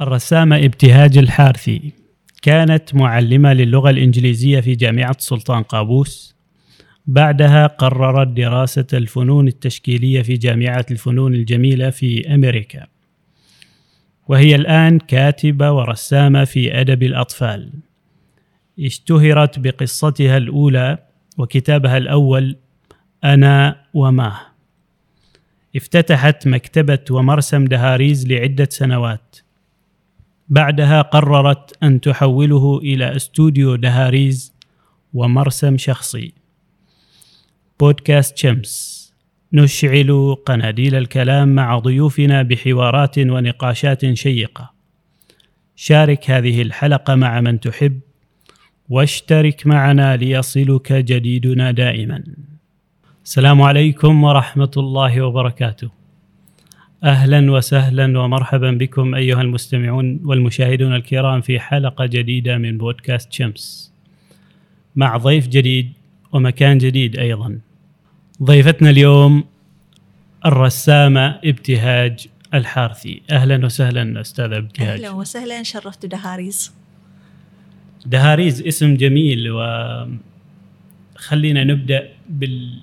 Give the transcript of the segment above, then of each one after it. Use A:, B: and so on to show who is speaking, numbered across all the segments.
A: الرسامة ابتهاج الحارثي. كانت معلمة للغة الإنجليزية في جامعة سلطان قابوس. بعدها قررت دراسة الفنون التشكيلية في جامعة الفنون الجميلة في أمريكا. وهي الآن كاتبة ورسامة في أدب الأطفال. اشتهرت بقصتها الأولى وكتابها الأول أنا وما. افتتحت مكتبة ومرسم دهاريز لعدة سنوات. بعدها قررت أن تحوله إلى استوديو دهاريز ومرسم شخصي. بودكاست شمس. نشعل قناديل الكلام مع ضيوفنا بحوارات ونقاشات شيقة. شارك هذه الحلقة مع من تحب واشترك معنا ليصلك جديدنا دائما. السلام عليكم ورحمة الله وبركاته. أهلا وسهلا ومرحبا بكم أيها المستمعون والمشاهدون الكرام في حلقة جديدة من بودكاست شمس. مع ضيف جديد ومكان جديد أيضا. ضيفتنا اليوم الرسامة ابتهاج الحارثي. أهلا وسهلا أستاذة ابتهاج.
B: أهلا وسهلا شرفت دهاريز.
A: دهاريز اسم جميل وخلينا نبدأ بال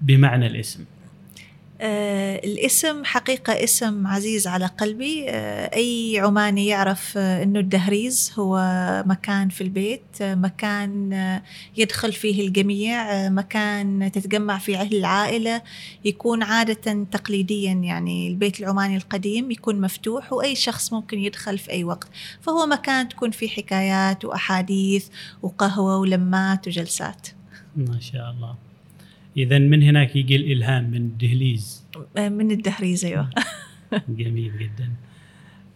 A: بمعنى الاسم.
B: الاسم حقيقة اسم عزيز على قلبي. آه أي عماني يعرف آه أنه الدهريز هو مكان في البيت آه مكان آه يدخل فيه الجميع آه مكان تتجمع فيه العائلة يكون عادة تقليديا يعني البيت العماني القديم يكون مفتوح وأي شخص ممكن يدخل في أي وقت. فهو مكان تكون فيه حكايات وأحاديث وقهوة ولمات وجلسات.
A: ما شاء الله. اذا من هناك يجي الإلهام من الدهليز
B: من الدهريز أيوه.
A: جميل جدا.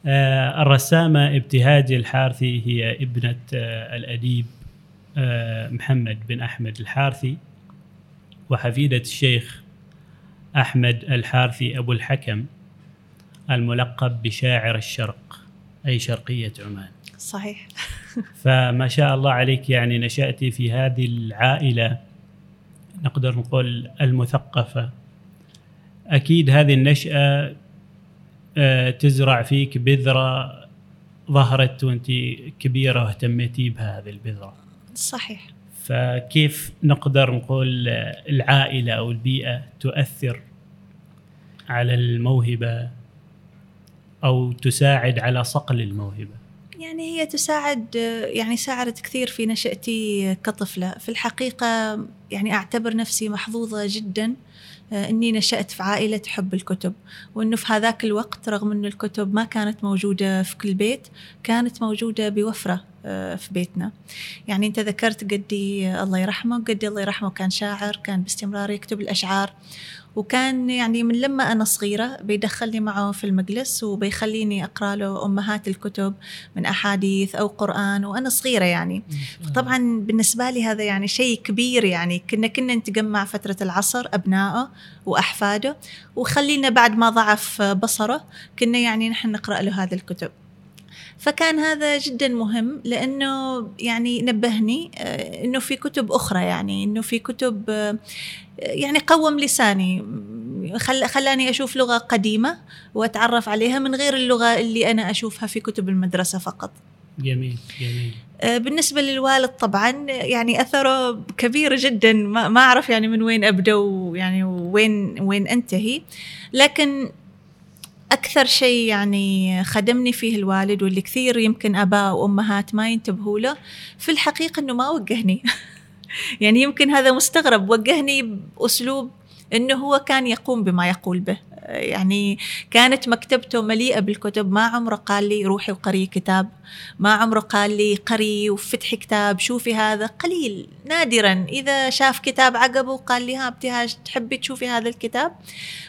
A: آه الرسامة ابتهاج الحارثي هي ابنة آه الأديب آه محمد بن أحمد الحارثي وحفيدة الشيخ أحمد الحارثي أبو الحكم الملقب بشاعر الشرق أي شرقية عمان.
B: صحيح.
A: فما شاء الله عليك يعني نشأتي في هذه العائلة نقدر نقول المثقفة. أكيد هذه النشأة تزرع فيك بذرة ظهرت وأنت كبيرة واهتميتي بها هذه البذرة.
B: صحيح.
A: فكيف نقدر نقول العائلة أو البيئة تؤثر على الموهبة أو تساعد على صقل الموهبة؟
B: يعني هي تساعد يعني ساعدت كثير في نشأتي كطفلة. في الحقيقة يعني أعتبر نفسي محظوظة جدا إني نشأت في عائلة تحب الكتب. وإنه في هذاك الوقت رغم إنه الكتب ما كانت موجودة في كل بيت كانت موجودة بوفرة. في بيتنا. يعني انت ذكرت قدي الله يرحمه قدي الله يرحمه كان شاعر كان باستمرار يكتب الأشعار وكان يعني من لما أنا صغيرة بيدخلني معه في المجلس وبيخليني أقرأ له أمهات الكتب من أحاديث أو قرآن وأنا صغيرة يعني. طبعا بالنسبة لي هذا يعني شيء كبير يعني كنا كنا نتجمع فترة العصر أبنائه وأحفاده وخلينا بعد ما ضعف بصره كنا يعني نحن نقرأ له هذه الكتب. فكان هذا جدا مهم لأنه يعني نبهني إنه في كتب أخرى يعني إنه في كتب يعني قوم لساني خل خلاني أشوف لغة قديمة وأتعرف عليها من غير اللغة اللي أنا أشوفها في كتب المدرسة فقط.
A: جميل جميل.
B: بالنسبة للوالد طبعا يعني أثره كبير جدا ما أعرف يعني من وين أبدأ ويعني وين وين أنتهي لكن أكثر شيء يعني خدمني فيه الوالد واللي كثير يمكن آباء وأمهات ما ينتبهوا له في الحقيقة إنه ما وجهني. يعني يمكن هذا مستغرب وجهني بأسلوب إنه هو كان يقوم بما يقول به. يعني كانت مكتبته مليئة بالكتب. ما عمره قال لي روحي وقري كتاب. ما عمره قال لي قري وفتحي كتاب شوفي هذا. قليل نادرا. إذا شاف كتاب عقبه قال لي ها ابتهاج تحبي تشوفي هذا الكتاب؟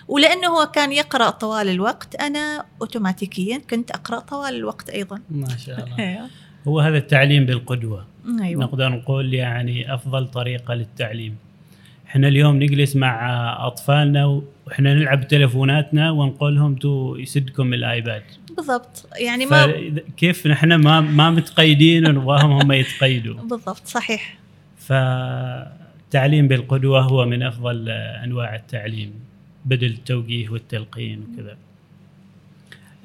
B: ولأنه هو كان يقرأ طوال الوقت أنا أوتوماتيكيا كنت أقرأ طوال الوقت أيضا.
A: ما شاء الله. هو هذا التعليم بالقدوة. أيوة. نقدر نقول يعني أفضل طريقة للتعليم. إحنا اليوم نجلس مع أطفالنا وإحنا نلعب تلفوناتنا ونقول لهم تو يسدكم الآيباد.
B: بالضبط. يعني ما
A: كيف نحن ما ما متقيدين ونبغاهم هم يتقيدوا.
B: بالضبط صحيح.
A: فالتعليم بالقدوة هو من أفضل أنواع التعليم بدل التوجيه والتلقين وكذا.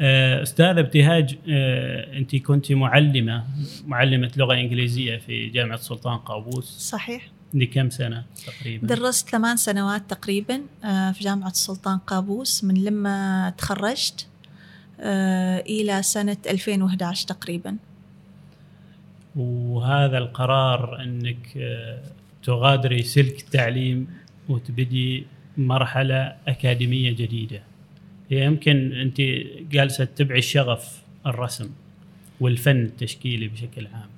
A: آه، استاذه ابتهاج آه، أنت كنت معلمة معلمة لغة إنجليزية في جامعة سلطان قابوس.
B: صحيح.
A: لكم سنة تقريبا.
B: درست ثمان سنوات تقريبا في جامعة السلطان قابوس من لما تخرجت إلى سنة 2011 تقريبا.
A: وهذا القرار إنك تغادري سلك التعليم وتبدي مرحلة أكاديمية جديدة. هي يمكن أنت جالسة تتبعي الشغف الرسم والفن التشكيلي بشكل عام.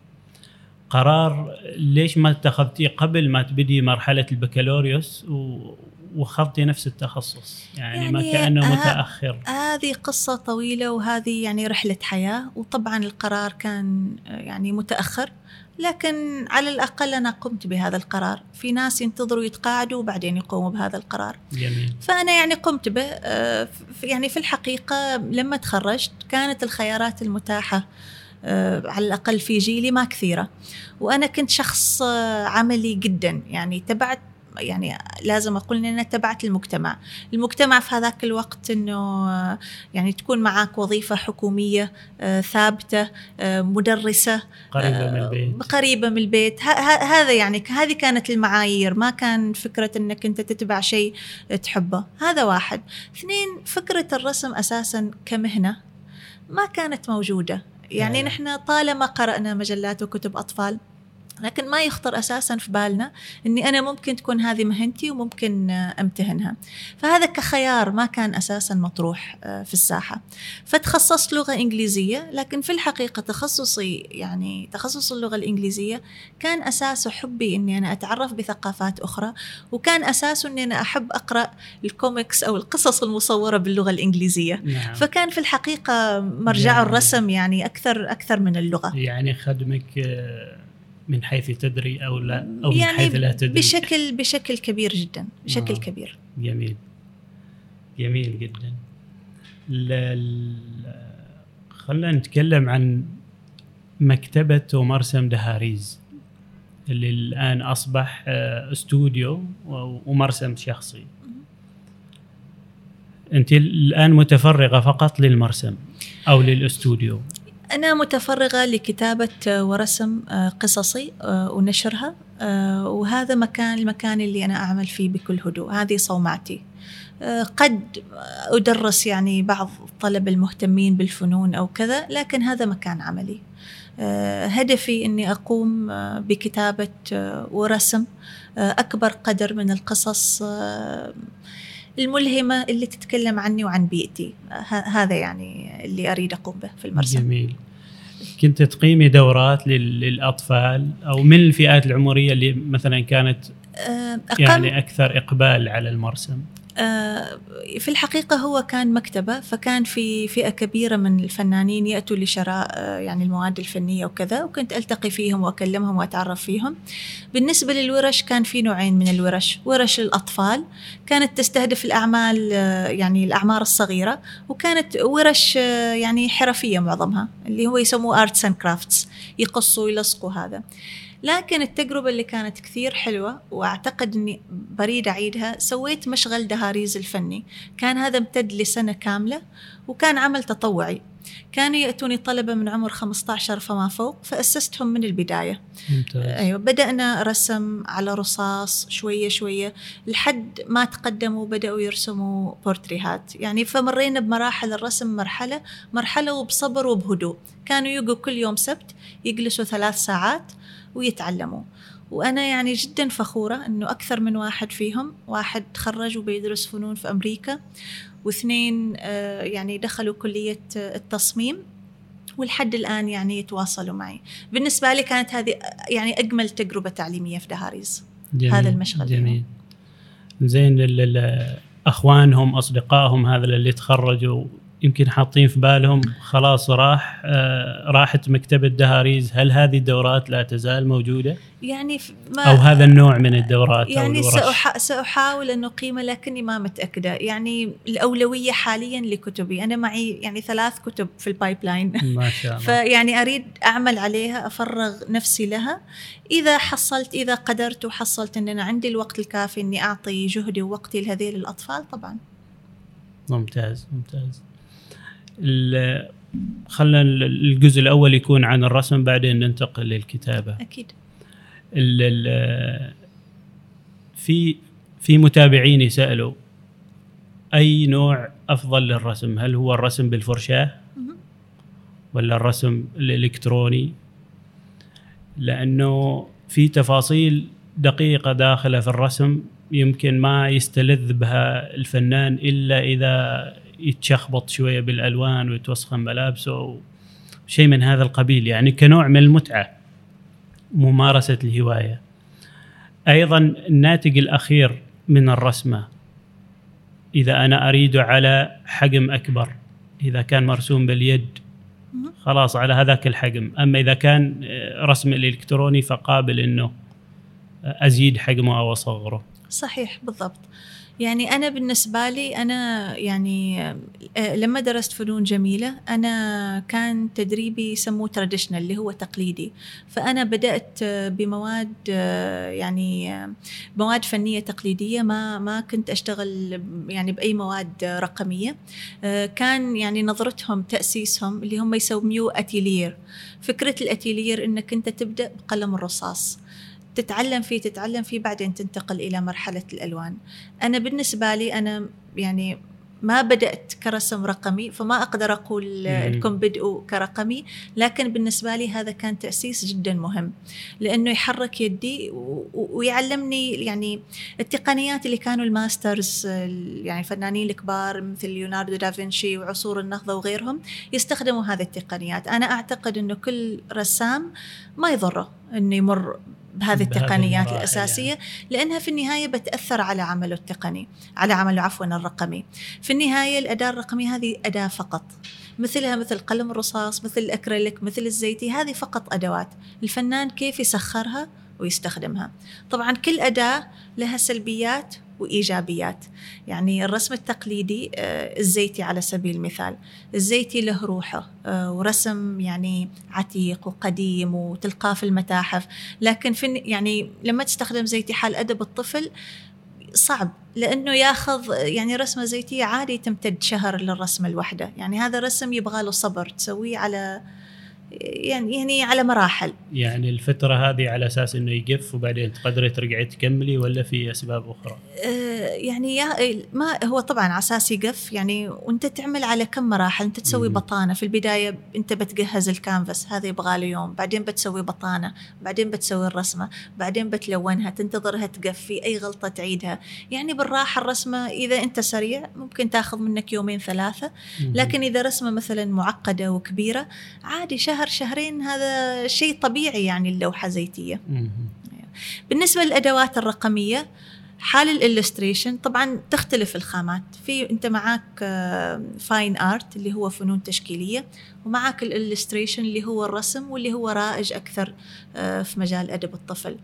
A: قرار ليش ما اتخذتيه قبل ما تبدي مرحلة البكالوريوس وخذتي نفس التخصص؟ يعني, يعني ما كانه متأخر.
B: هذه قصة طويلة وهذه يعني رحلة حياة وطبعا القرار كان يعني متأخر لكن على الأقل أنا قمت بهذا القرار. في ناس ينتظروا يتقاعدوا وبعدين يقوموا بهذا القرار.
A: جميل.
B: فأنا يعني قمت به آه، يعني في الحقيقة لما تخرجت كانت الخيارات المتاحة. آه، على الأقل في جيلي ما كثيرة. وأنا كنت شخص آه، عملي جدا. يعني تبعت يعني لازم أقول إن أنا تبعت المجتمع. المجتمع في هذاك الوقت إنه يعني تكون معك وظيفة حكومية آه، ثابتة آه، مدرسة
A: قريبة من البيت.
B: قريبة من البيت. هذا يعني هذه كانت المعايير. ما كان فكرة إنك أنت تتبع شيء تحبه. هذا واحد. اثنين فكرة الرسم أساسا كمهنة ما كانت موجودة. يعني. نحن طالما قرأنا مجلات وكتب أطفال لكن ما يخطر أساسا في بالنا إني أنا ممكن تكون هذه مهنتي وممكن أمتهنها. فهذا كخيار ما كان أساسا مطروح آه، في الساحة. فتخصصت لغة إنجليزية لكن في الحقيقة تخصصي يعني تخصص اللغة الإنجليزية كان اساسه حبي إني أنا أتعرف بثقافات أخرى وكان اساسه إني أنا أحب أقرأ الكوميكس أو القصص المصورة باللغة الإنجليزية. نعم. فكان في الحقيقة مرجع يعني الرسم يعني أكثر أكثر من اللغة.
A: يعني خدمك آه، من حيث تدري أو لا أو يعني من حيث لا تدري.
B: بشكل بشكل كبير جدا بشكل آه. كبير.
A: جميل. جميل جدا. خلينا نتكلم عن مكتبة ومرسم دهاريز اللي الآن أصبح آه، استوديو ومرسم شخصي. أنت الآن متفرغة فقط للمرسم أو للاستوديو؟
B: أنا متفرغة لكتابة ورسم آه، قصصي آه، ونشرها آه، وهذا مكان المكان اللي أنا أعمل فيه بكل هدوء. هذه صومعتي. قد أدرس يعني بعض الطلبة المهتمين بالفنون أو كذا لكن هذا مكان عملي. هدفي أني أقوم بكتابة ورسم أكبر قدر من القصص الملهمة اللي تتكلم عني وعن بيئتي. هذا يعني اللي أريد أقوم به في المرسم
A: جميل. كنت تقيمي دورات للأطفال أو من الفئات العمرية اللي مثلا كانت أه، يعني أكثر إقبال على المرسم
B: في الحقيقة هو كان مكتبة فكان في فئة كبيرة من الفنانين يأتوا لشراء آه، يعني المواد الفنية وكذا وكنت ألتقي فيهم وأكلمهم وأتعرف فيهم. بالنسبة للورش كان في نوعين من الورش ورش الأطفال كانت تستهدف الأعمال آه، يعني الأعمار الصغيرة وكانت ورش يعني حرفية معظمها اللي هو يسموه arts and crafts يقصوا يلصقوا هذا. لكن التجربة اللي كانت كثير حلوة وأعتقد أني بريد أعيدها سويت مشغل دهاريز الفني. كان هذا امتد لسنة كاملة وكان عمل تطوعي. كانوا يأتوني طلبة من عمر 15 فما فوق فأسستهم من البداية.
A: ممتاز.
B: أيوة بدأنا رسم على رصاص شوية شوية لحد ما تقدموا بدأوا يرسموا بورتريهات. يعني فمرينا بمراحل الرسم مرحلة مرحلة وبصبر وبهدوء. كانوا يجوا كل يوم سبت يجلسوا ثلاث ساعات ويتعلموا. وأنا يعني جدا فخورة أنه أكثر من واحد فيهم واحد تخرج وبيدرس فنون في أمريكا واثنين آه، يعني دخلوا كلية التصميم ولحد الآن يعني يتواصلوا معي. بالنسبة لي كانت هذه يعني أجمل تجربة تعليمية في دهاريز. جميل هذا المشغل
A: جميل. زين أخوانهم أصدقائهم هذا اللي تخرجوا يمكن حاطين في بالهم خلاص راح آه راحت مكتبة دهاريز. هل هذه الدورات لا تزال موجودة؟
B: يعني
A: ما أو هذا النوع من الدورات
B: يعني أو سأح سأحاول أن أقيمه لكني ما متأكدة. يعني الأولوية حاليا لكتبي. أنا معي يعني ثلاث كتب في الـ pipeline
A: ما شاء الله.
B: فيعني أريد أعمل عليها أفرغ نفسي لها. إذا حصلت إذا قدرت وحصلت أن أنا عندي الوقت الكافي أني أعطي جهدي ووقتي لهذه الأطفال طبعا.
A: ممتاز ممتاز. خلنا الجزء الأول يكون عن الرسم بعدين ننتقل للكتابة.
B: أكيد.
A: ال ال في في متابعين يسألوا أي نوع أفضل للرسم؟ هل هو الرسم بالفرشاة؟ ولا الرسم الإلكتروني؟ لأنه في تفاصيل دقيقة داخلة في الرسم يمكن ما يستلذ بها الفنان إلا إذا يتشخبط شوية بالألوان ويتوسخن ملابسه شيء من هذا القبيل يعني كنوع من المتعة ممارسة الهواية. أيضا الناتج الأخير من الرسمة إذا أنا اريده على حجم أكبر إذا كان مرسوم باليد خلاص على هذاك الحجم. أما إذا كان رسم الالكتروني فقابل إنه أزيد حجمه أو أصغره.
B: صحيح بالضبط. يعني أنا بالنسبة لي أنا يعني آه، لما درست فنون جميلة أنا كان تدريبي يسموه تراديشنال اللي هو تقليدي. فأنا بدأت بمواد آه، يعني مواد فنية تقليدية. ما ما كنت أشتغل يعني بأي مواد رقمية. آه، كان يعني نظرتهم تأسيسهم اللي هم يسموه أتيلير فكرة الأتيلير إنك أنت تبدأ بقلم الرصاص. تتعلم فيه تتعلم فيه بعدين تنتقل إلى مرحلة الألوان. أنا بالنسبة لي أنا يعني ما بدأت كرسم رقمي فما أقدر أقول لكم بدء كرقمي لكن بالنسبة لي هذا كان تأسيس جدا مهم. لأنه يحرك يدي ويعلمني يعني التقنيات اللي كانوا الماسترز يعني الفنانين الكبار مثل ليوناردو دافنشي وعصور النهضة وغيرهم يستخدموا هذه التقنيات. أنا أعتقد أنه كل رسام ما يضره أنه يمر بهذه التقنيات الأساسية يعني. لأنها في النهاية بتأثر على عمله التقني على عمله عفوا الرقمي. في النهاية الأداة الرقمية هذه أداة فقط. مثلها مثل قلم الرصاص مثل الأكريليك مثل الزيتي هذه فقط أدوات. الفنان كيف يسخرها ويستخدمها. طبعا كل أداة لها سلبيات وإيجابيات. يعني الرسم التقليدي آه، الزيتي على سبيل المثال. الزيتي له روحه آه، ورسم يعني عتيق وقديم وتلقاه في المتاحف. لكن في يعني لما تستخدم زيتي حال أدب الطفل صعب لأنه ياخذ يعني رسمة زيتية عادي تمتد شهر للرسمة الواحده يعني هذا رسم يبغى له صبر تسويه على يعني يعني على مراحل.
A: يعني الفترة هذه على أساس أنه يقف وبعدين تقدري ترجعي تكملي ولا في أسباب أخرى؟
B: آه يعني يا ما هو طبعا على أساس يقف يعني وأنت تعمل على كم مراحل؟ أنت تسوي مم. بطانة. في البداية أنت بتجهز الكانفاس هذا يبغى له يوم. بعدين بتسوي بطانة بعدين بتسوي الرسمة بعدين بتلونها تنتظرها تقف في أي غلطة تعيدها. يعني بالراحة الرسمة إذا أنت سريع ممكن تاخذ منك يومين ثلاثة. لكن إذا رسمة مثلا معقدة وكبيرة عادي شهر شهر شهرين هذا شيء طبيعي يعني اللوحة زيتية. بالنسبة للأدوات الرقمية حال ال illustration طبعا تختلف الخامات. في أنت معك fine آه، art اللي هو فنون تشكيلية ومعك ال illustration اللي هو الرسم واللي هو رائج أكثر آه، في مجال أدب الطفل.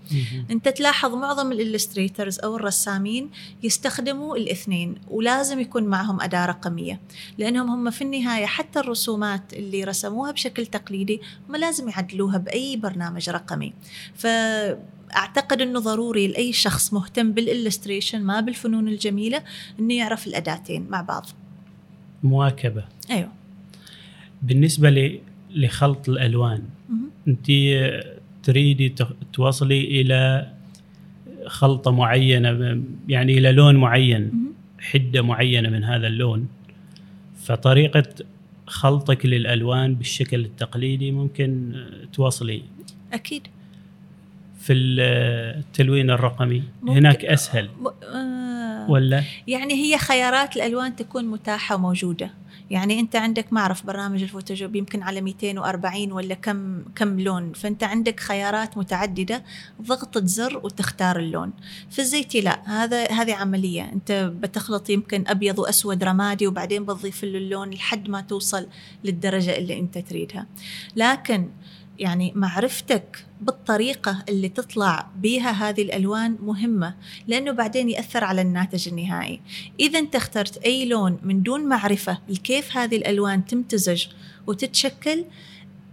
B: أنت تلاحظ معظم ال illustrators أو الرسامين يستخدموا الاثنين ولازم يكون معهم أداة رقمية. لأنهم هم في النهاية حتى الرسومات اللي رسموها بشكل تقليدي هم لازم يعدلوها بأي برنامج رقمي. ف أعتقد إنه ضروري لأي شخص مهتم بالالستريشن ما بالفنون الجميلة إنه يعرف الأداتين مع بعض.
A: مواكبة.
B: أيوه.
A: بالنسبة لخلط الألوان أنت تريدي توصلي إلى خلطة معينة يعني إلى لون معين حدة معينة من هذا اللون. فطريقة خلطك للألوان بالشكل التقليدي ممكن توصلي.
B: أكيد.
A: في التلوين الرقمي. هناك أسهل. آه. ولا؟
B: يعني هي خيارات الألوان تكون متاحة وموجودة. يعني أنت عندك ما أعرف برنامج الفوتوشوب يمكن على 240 ولا كم كم لون. فأنت عندك خيارات متعددة ضغطة زر وتختار اللون. في الزيتي لا هذا هذه عملية. أنت بتخلط يمكن أبيض وأسود رمادي وبعدين بتضيف له اللون لحد ما توصل للدرجة اللي أنت تريدها. لكن يعني معرفتك بالطريقة اللي تطلع بها هذه الألوان مهمة لأنه بعدين يأثر على الناتج النهائي. إذا أنت اخترت أي لون من دون معرفة لكيف هذه الألوان تمتزج وتتشكل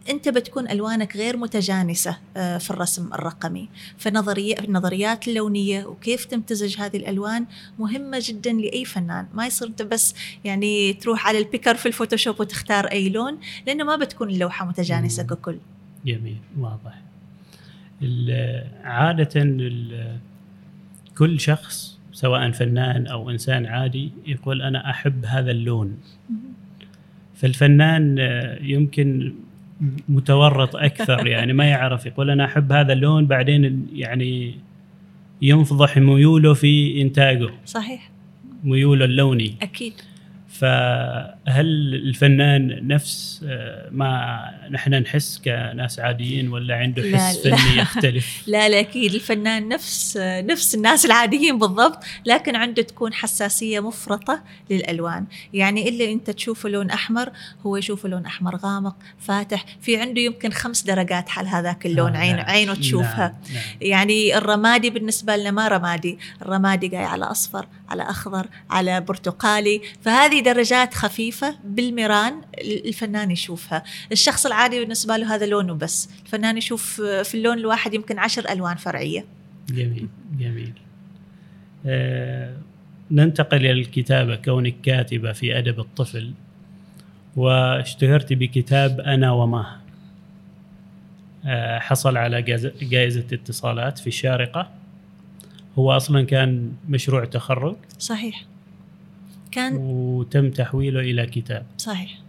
B: أنت بتكون ألوانك غير متجانسة آه، في الرسم الرقمي. فنظريه النظريات اللونية وكيف تمتزج هذه الألوان مهمة جدا لأي فنان. ما يصير أنت بس يعني تروح على البيكر في الفوتوشوب وتختار أي لون لأنه ما بتكون اللوحه متجانسة ككل.
A: جميل واضح. عادة كل شخص سواء فنان أو إنسان عادي يقول أنا أحب هذا اللون. فالفنان يمكن متورط أكثر يعني ما يعرف يقول أنا أحب هذا اللون بعدين يعني ينفضح ميوله في إنتاجه.
B: صحيح.
A: ميوله اللوني.
B: أكيد.
A: فهل الفنان نفس آه، ما نحن نحس كناس عاديين ولا عنده حس لا فني لا يختلف؟
B: لا لا أكيد الفنان نفس نفس الناس العاديين بالضبط لكن عنده تكون حساسية مفرطة للألوان، يعني إلا أنت تشوفه لون أحمر هو يشوفه لون أحمر غامق فاتح، في عنده يمكن خمس درجات حال هذاك اللون آه عين نعم. عينه تشوفها. نعم. نعم. يعني الرمادي بالنسبة لنا ما رمادي، الرمادي جاي على أصفر، على أخضر، على برتقالي، فهذه درجات خفيفة بالميران الفنان يشوفها. الشخص العادي بالنسبة له هذا لونه بس. الفنان يشوف في اللون الواحد يمكن عشر ألوان فرعية.
A: جميل جميل. آه ننتقل إلى الكتابة كونك كاتبة في أدب الطفل واشتهرت بكتاب أنا وما. آه حصل على جائزة اتصالات في الشارقة. هو أصلا كان مشروع تخرج؟
B: صحيح. كان
A: وتم تحويله إلى كتاب.
B: صحيح.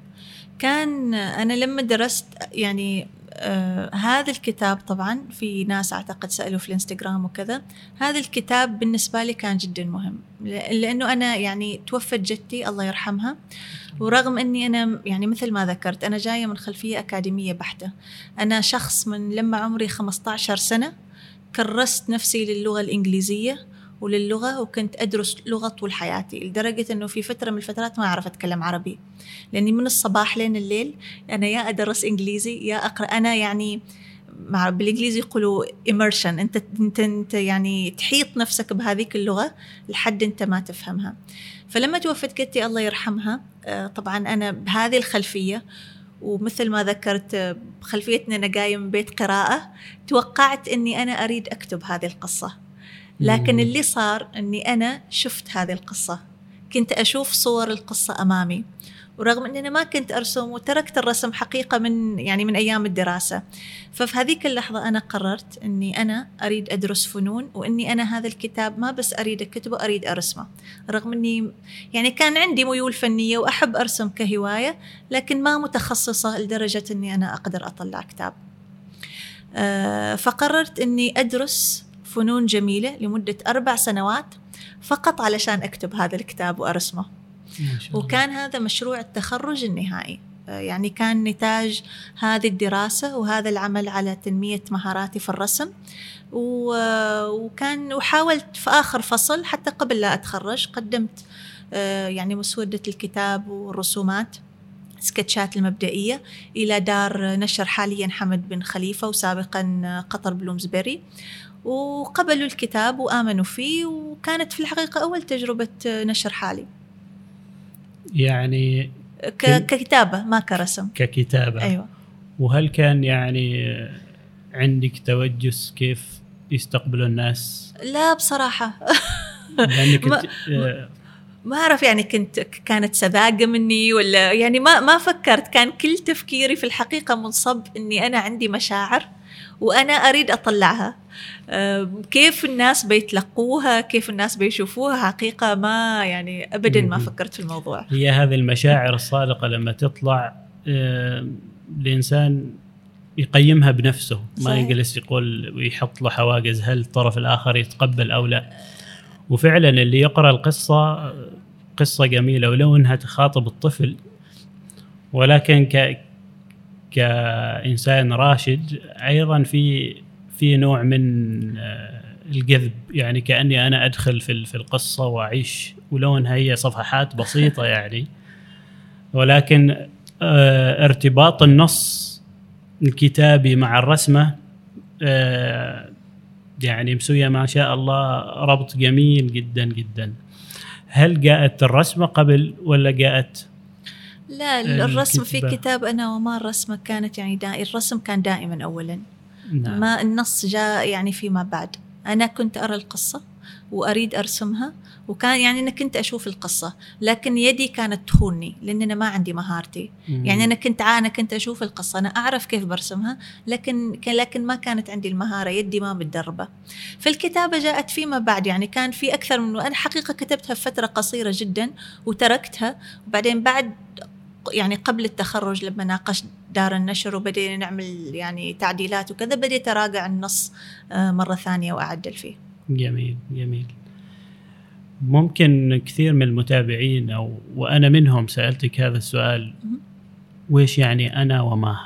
B: كان أنا لما درست يعني آه هذا الكتاب طبعا في ناس أعتقد سألوا في الإنستغرام وكذا هذا الكتاب بالنسبة لي كان جدا مهم لأنه أنا يعني توفت جدتي الله يرحمها ورغم إني أنا يعني مثل ما ذكرت أنا جاية من خلفية أكاديمية بحتة. أنا شخص من لما عمري 15 سنة كرست نفسي للغة الإنجليزية وللغة وكنت أدرس لغة طول حياتي لدرجة أنه في فترة من الفترات ما أعرف أتكلم عربي. لأني من الصباح لين الليل أنا يا أدرس إنجليزي يا أقرأ. أنا يعني مع بالإنجليزي يقولوا immersion. أنت أنت أنت يعني تحيط نفسك بهذيك اللغة لحد أنت ما تفهمها. فلما توفت جدتي الله يرحمها آه، طبعا أنا بهذه الخلفية ومثل ما ذكرت خلفيتنا أنا جاية من بيت قراءة توقعت إني أنا أريد أكتب هذه القصة. لكن اللي صار إني أنا شفت هذه القصة. كنت أشوف صور القصة أمامي. ورغم اني أنا ما كنت أرسم وتركت الرسم حقيقة من يعني من أيام الدراسة. ففي هذيك اللحظة أنا قررت إني أنا أريد أدرس فنون وإني أنا هذا الكتاب ما بس أريد أكتبه أريد أرسمه. رغم إني يعني كان عندي ميول فنية وأحب أرسم كهواية لكن ما متخصصة لدرجة إني أنا أقدر أطلع كتاب. آه، فقررت إني أدرس فنون جميلة لمدة أربع سنوات فقط علشان أكتب هذا الكتاب وأرسمه. وكان هذا مشروع التخرج النهائي. آه، يعني كان نتاج هذه الدراسة وهذا العمل على تنمية مهاراتي في الرسم. وكان وحاولت في آخر فصل حتى قبل لا أتخرج قدمت آه، يعني مسودة الكتاب والرسومات سكتشات المبدئية إلى دار نشر حاليا حمد بن خليفة وسابقا قطر بلومزبري. وقبلوا الكتاب وآمنوا فيه وكانت في الحقيقة أول تجربة نشر حالي.
A: يعني
B: ككتابة ما كرسم.
A: ككتابة.
B: أيوة.
A: وهل كان يعني عندك توجس كيف يستقبلوا الناس؟
B: لا بصراحة. لأنك ما, ما أعرف يعني كنت كانت سذاجة مني ولا يعني ما ما فكرت. كان كل تفكيري في الحقيقة منصب إني أنا عندي مشاعر. وأنا أريد أطلعها. كيف الناس بيتلقوها؟ كيف الناس بيشوفوها؟ حقيقة ما يعني أبدا ما فكرت في الموضوع.
A: هي هذه المشاعر الصادقة لما تطلع الإنسان يقيمها بنفسه. ما يجلس يقول ويحط له حواجز هل الطرف الآخر يتقبل أو لا؟ وفعلا اللي يقرأ القصة قصة جميلة ولو أنها تخاطب الطفل ولكن ك كإنسان راشد أيضا في في نوع من آه، الجذب. يعني كأني أنا أدخل في في القصة وأعيش ولو انها هي صفحات بسيطة يعني. ولكن آه، ارتباط النص الكتابي مع الرسمة آه، يعني مسوية ما شاء الله ربط جميل جدا جدا. هل جاءت الرسمة قبل ولا جاءت
B: لا الرسم في كتاب أنا وما الرسمة كانت يعني دا الرسم كان دائما اولا. نعم. ما النص جاء يعني فيما بعد. أنا كنت أرى القصة وأريد أرسمها وكان يعني أنا كنت أشوف القصة لكن يدي كانت تخونني لأن أنا ما عندي مهارتي. مم. يعني أنا كنت أنا كنت أشوف القصة أنا أعرف كيف برسمها لكن لكن ما كانت عندي المهارة يدي ما متدربة. فالكتابه جاءت فيما بعد يعني كان في أكثر من أنا حقيقة كتبتها في فترة قصيرة جدا وتركتها وبعدين بعد يعني قبل التخرج لما ناقشت دار النشر وبدينا نعمل يعني تعديلات وكذا بديت أراجع النص آه، مرة ثانية وأعدل فيه.
A: جميل جميل. ممكن كثير من المتابعين أو وأنا منهم سألتك هذا السؤال ويش يعني أنا وما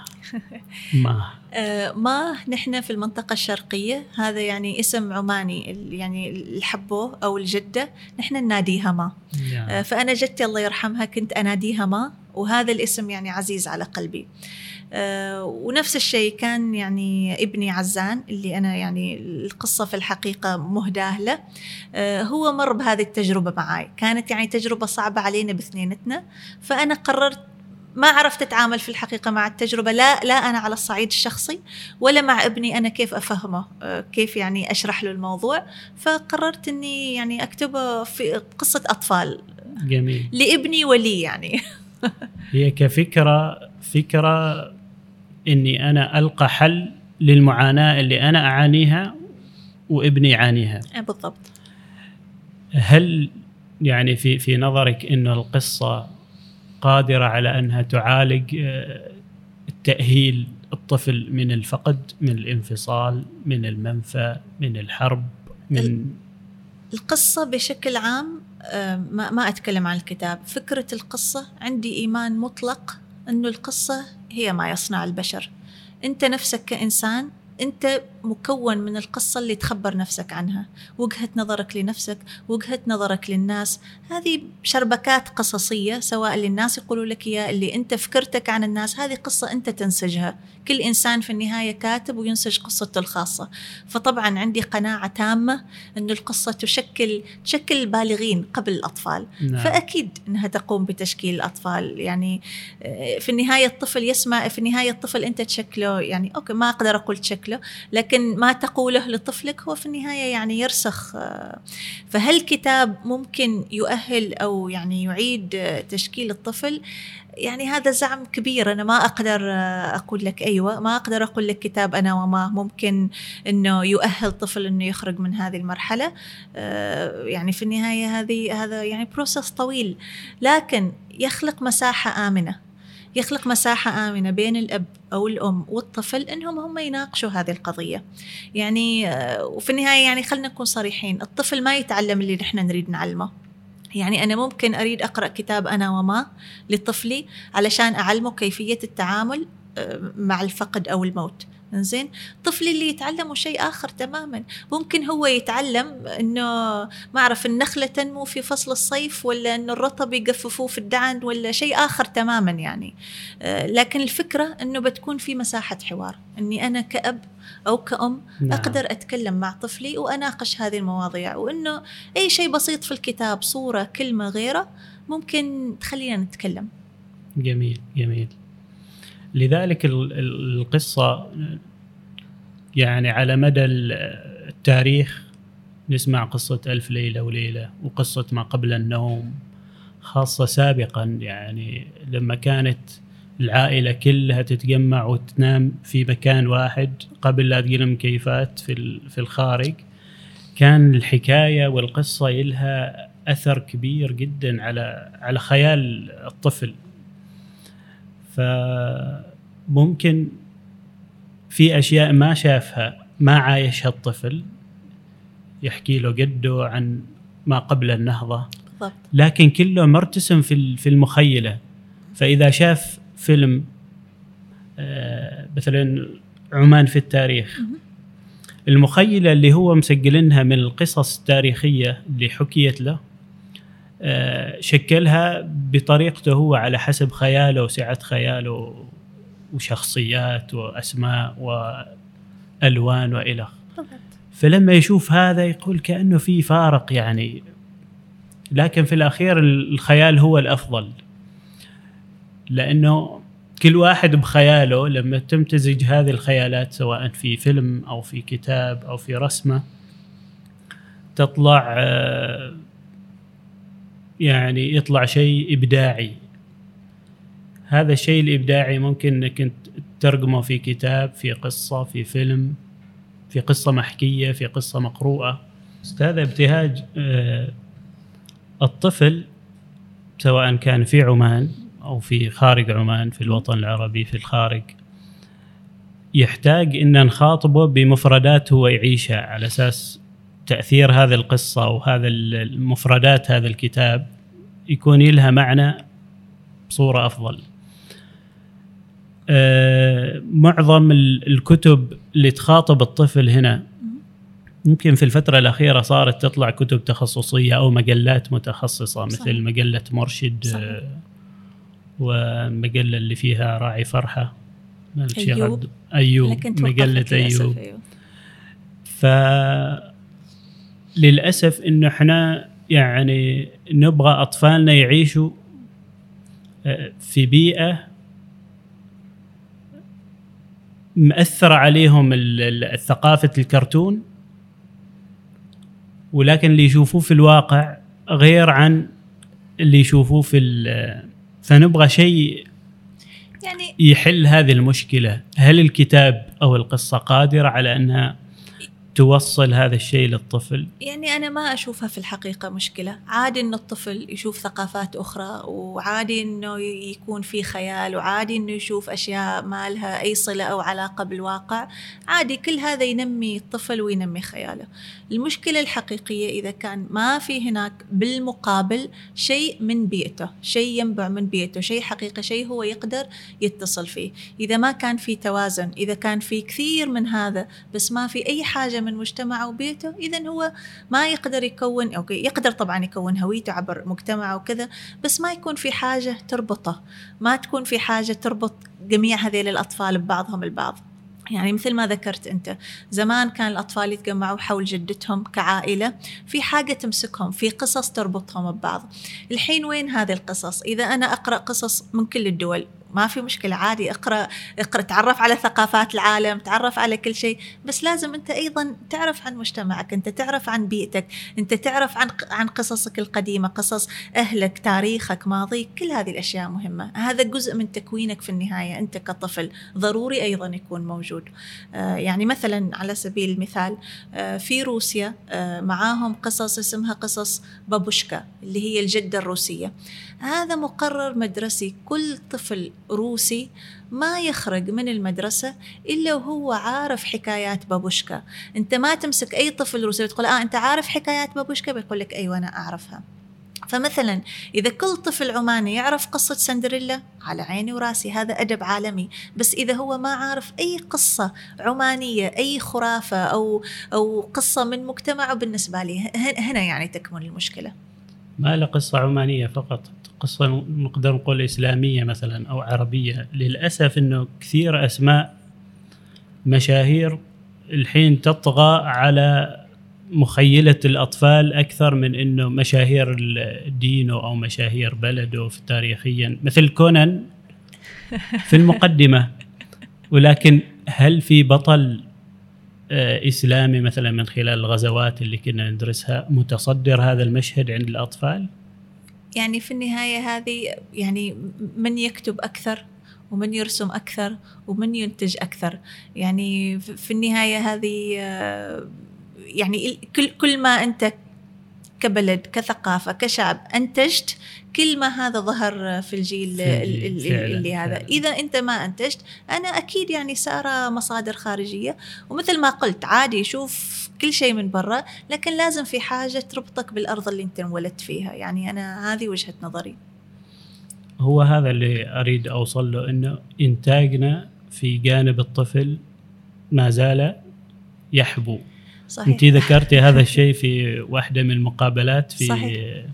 B: ما. آه، ما نحن في المنطقة الشرقية هذا يعني اسم عماني يعني الحبوه أو الجدة نحن نناديها ما. يعني. فأنا جدتي الله يرحمها كنت أناديها ما وهذا الاسم يعني عزيز على قلبي. آه، ونفس الشيء كان يعني ابني عزان اللي أنا يعني القصة في الحقيقة مهداه له آه، هو مر بهذه التجربة معي كانت يعني تجربة صعبة علينا باثنينتنا فأنا قررت ما عرفت أتعامل في الحقيقة مع التجربة. لا لا أنا على الصعيد الشخصي ولا مع ابني أنا كيف أفهمه آه، كيف يعني أشرح له الموضوع. فقررت إني يعني أكتبه في قصة أطفال.
A: جميل.
B: لابني ولي يعني.
A: هي كفكرة فكرة إني أنا ألقى حل للمعاناة اللي أنا أعانيها وابني يعانيها.
B: بالضبط.
A: هل يعني في في نظرك انه القصة قادرة على أنها تعالج آه، التاهيل الطفل من الفقد من الانفصال من المنفى من الحرب من
B: القصة بشكل عام آه، ما ما أتكلم عن الكتاب. فكرة القصة عندي إيمان مطلق إنه القصة هي ما يصنع البشر. أنت نفسك كإنسان أنت مكون من القصة اللي تخبر نفسك عنها. وجهة نظرك لنفسك وجهة نظرك للناس. هذه شربكات قصصية سواء للناس يقولوا لك اياه اللي أنت فكرتك عن الناس. هذه قصة أنت تنسجها. كل إنسان في النهاية كاتب وينسج قصته الخاصة. فطبعا عندي قناعة تامة إن القصة تشكل تشكل البالغين قبل الأطفال. نعم. فأكيد إنها تقوم بتشكيل الأطفال. يعني آه، في النهاية الطفل يسمع في النهاية الطفل أنت تشكله. يعني أوكي ما أقدر أقول تشكله لكن ما تقوله لطفلك هو في النهاية يعني يرسخ. فهل كتاب ممكن يؤهل أو يعني يعيد تشكيل الطفل؟ يعني هذا زعم كبير. أنا ما أقدر أقول لك أيوة ما أقدر أقول لك كتاب أنا وما ممكن أنه يؤهل طفل أنه يخرج من هذه المرحلة. يعني في النهاية هذه هذا يعني بروسس طويل. لكن يخلق مساحة آمنة. يخلق مساحة آمنة بين الأب أو الأم والطفل إنهم هم يناقشوا هذه القضية. يعني آه، وفي النهاية يعني خلينا نكون صريحين الطفل ما يتعلم اللي نحن نريد نعلمه. يعني أنا ممكن أريد أقرأ كتاب أنا وما لطفلي علشان أعلمه كيفية التعامل آه، مع الفقد أو الموت. زين طفلي اللي يتعلموا شيء آخر تماما. ممكن هو يتعلم أنه ما أعرف النخلة تنمو في فصل الصيف ولا أنه الرطب يقففوه في الدعن ولا شيء آخر تماما يعني. آه، لكن الفكرة أنه بتكون في مساحة حوار. أني أنا كأب أو كأم نعم. أقدر أتكلم مع طفلي وأناقش هذه المواضيع. وأنه أي شيء بسيط في الكتاب صورة كلمة غيره ممكن تخلينا نتكلم.
A: جميل جميل. لذلك القصة يعني على مدى التاريخ نسمع قصة ألف ليلة وليلة وقصة ما قبل النوم خاصة سابقا يعني لما كانت العائلة كلها تتجمع وتنام في مكان واحد قبل لا تجي المكيفات في في الخارج. كان الحكاية والقصة لها أثر كبير جدا على على خيال الطفل. فممكن في أشياء ما شافها ما عايشها الطفل يحكي له جده عن ما قبل النهضة. بالضبط. لكن كله مرتسم في في المخيلة. فإذا شاف فيلم آه، مثلا عمان في التاريخ. المخيلة اللي هو مسجلينها من القصص التاريخية اللي حكيت له شكلها بطريقته هو على حسب خياله وسعة خياله وشخصيات وأسماء وألوان وإلى فلما يشوف هذا يقول كأنه في فارق يعني لكن في الأخير الخيال هو الأفضل. لأنه كل واحد بخياله لما تمتزج هذه الخيالات سواء في فيلم أو في كتاب أو في رسمة تطلع آه، يعني يطلع شيء إبداعي. هذا الشيء الإبداعي ممكن إنك ترقمه في كتاب في قصة في فيلم في قصة محكية في قصة مقروءة. أستاذ ابتهاج آه، الطفل سواء كان في عمان أو في خارج عمان في الوطن العربي في الخارج يحتاج إن نخاطبه بمفردات هو يعيشها. على أساس تأثير هذه القصة وهذا المفردات هذا الكتاب يكون لها معنى بصورة أفضل. آه، معظم الكتب اللي تخاطب الطفل هنا يمكن في الفترة الأخيرة صارت تطلع كتب تخصصية أو مجلات متخصصة مثل صحيح. مجلة مرشد صحيح. آه، ومجلة اللي فيها راعي فرحة
B: أيوب
A: أيوب مجلة أيوب ف للأسف إنه إحنا يعني نبغى أطفالنا يعيشوا آه، في بيئة مأثرة عليهم ثقافة الكرتون ولكن اللي يشوفوه في الواقع غير عن اللي يشوفوه في فنبغى شيء يعني يحل هذه المشكلة. هل الكتاب أو القصة قادرة على أنها توصل هذا الشيء للطفل؟
B: يعني أنا ما أشوفها في الحقيقة مشكلة. عادي أن الطفل يشوف ثقافات أخرى وعادي أنه يكون في خيال وعادي أنه يشوف أشياء ما لها أي صلة أو علاقة بالواقع. عادي كل هذا ينمي الطفل وينمي خياله. المشكلة الحقيقية إذا كان ما في هناك بالمقابل شيء من بيئته شيء ينبع من بيئته شيء حقيقي شيء هو يقدر يتصل فيه. إذا ما كان في توازن إذا كان في كثير من هذا بس ما في أي حاجة من مجتمعه وبيته إذا هو ما يقدر يكون أو يقدر طبعا يكون هويته عبر مجتمعه وكذا بس ما يكون في حاجة تربطه ما تكون في حاجة تربط جميع هذيل الأطفال ببعضهم البعض. يعني مثل ما ذكرت أنت زمان كان الأطفال يتجمعوا حول جدتهم كعائلة في حاجة تمسكهم في قصص تربطهم ببعض. الحين وين هذه القصص؟ إذا أنا أقرأ قصص من كل الدول. ما في مشكلة عادي اقرأ اقرأ تعرف على ثقافات العالم تعرف على كل شيء بس لازم أنت أيضا تعرف عن مجتمعك أنت تعرف عن بيئتك أنت تعرف عن عن قصصك القديمة قصص أهلك تاريخك ماضيك كل هذه الأشياء مهمة. هذا جزء من تكوينك في النهاية أنت كطفل. ضروري أيضا يكون موجود. آه يعني مثلا على سبيل المثال آه في روسيا آه معاهم قصص اسمها قصص بابوشكا اللي هي الجدة الروسية. هذا مقرر مدرسي كل طفل روسي ما يخرج من المدرسة إلا وهو عارف حكايات بابوشكا. أنت ما تمسك أي طفل روسي وتقول آه أنت عارف حكايات بابوشكا؟ بيقول لك أيوة أنا أعرفها. فمثلا إذا كل طفل عماني يعرف قصة سندريلا على عيني وراسي هذا أدب عالمي. بس إذا هو ما عارف أي قصة عمانية أي خرافة أو أو قصة من مجتمعه بالنسبة لي هنا يعني تكمن المشكلة.
A: ما له قصة عمانية فقط. قصة نقدر نقول إسلامية مثلا أو عربية. للأسف أنه كثير أسماء مشاهير الحين تطغى على مخيلة الأطفال أكثر من أنه مشاهير دينه أو مشاهير بلده تاريخيا. مثل كونان في المقدمة. ولكن هل في بطل آه، إسلامي مثلا من خلال الغزوات اللي كنا ندرسها متصدر هذا المشهد عند الأطفال؟
B: يعني في النهاية هذه يعني من يكتب أكثر ومن يرسم أكثر ومن ينتج أكثر. يعني في النهاية هذه آه، يعني كل كل ما أنت كبلد كثقافة كشعب أنتجت كل ما هذا ظهر في الجيل اللي, اللي هذا. فعلا. إذا أنت ما أنتجت أنا أكيد يعني سأرى مصادر خارجية. ومثل ما قلت عادي شوف كل شيء من برا لكن لازم في حاجة تربطك بالأرض اللي أنت انولدت فيها. يعني أنا هذه وجهة نظري.
A: هو هذا اللي أريد أوصل له أنه إنتاجنا في جانب الطفل ما زال يحبو. صحيح. انت ذكرتي هذا الشيء في واحدة من المقابلات في صحيح.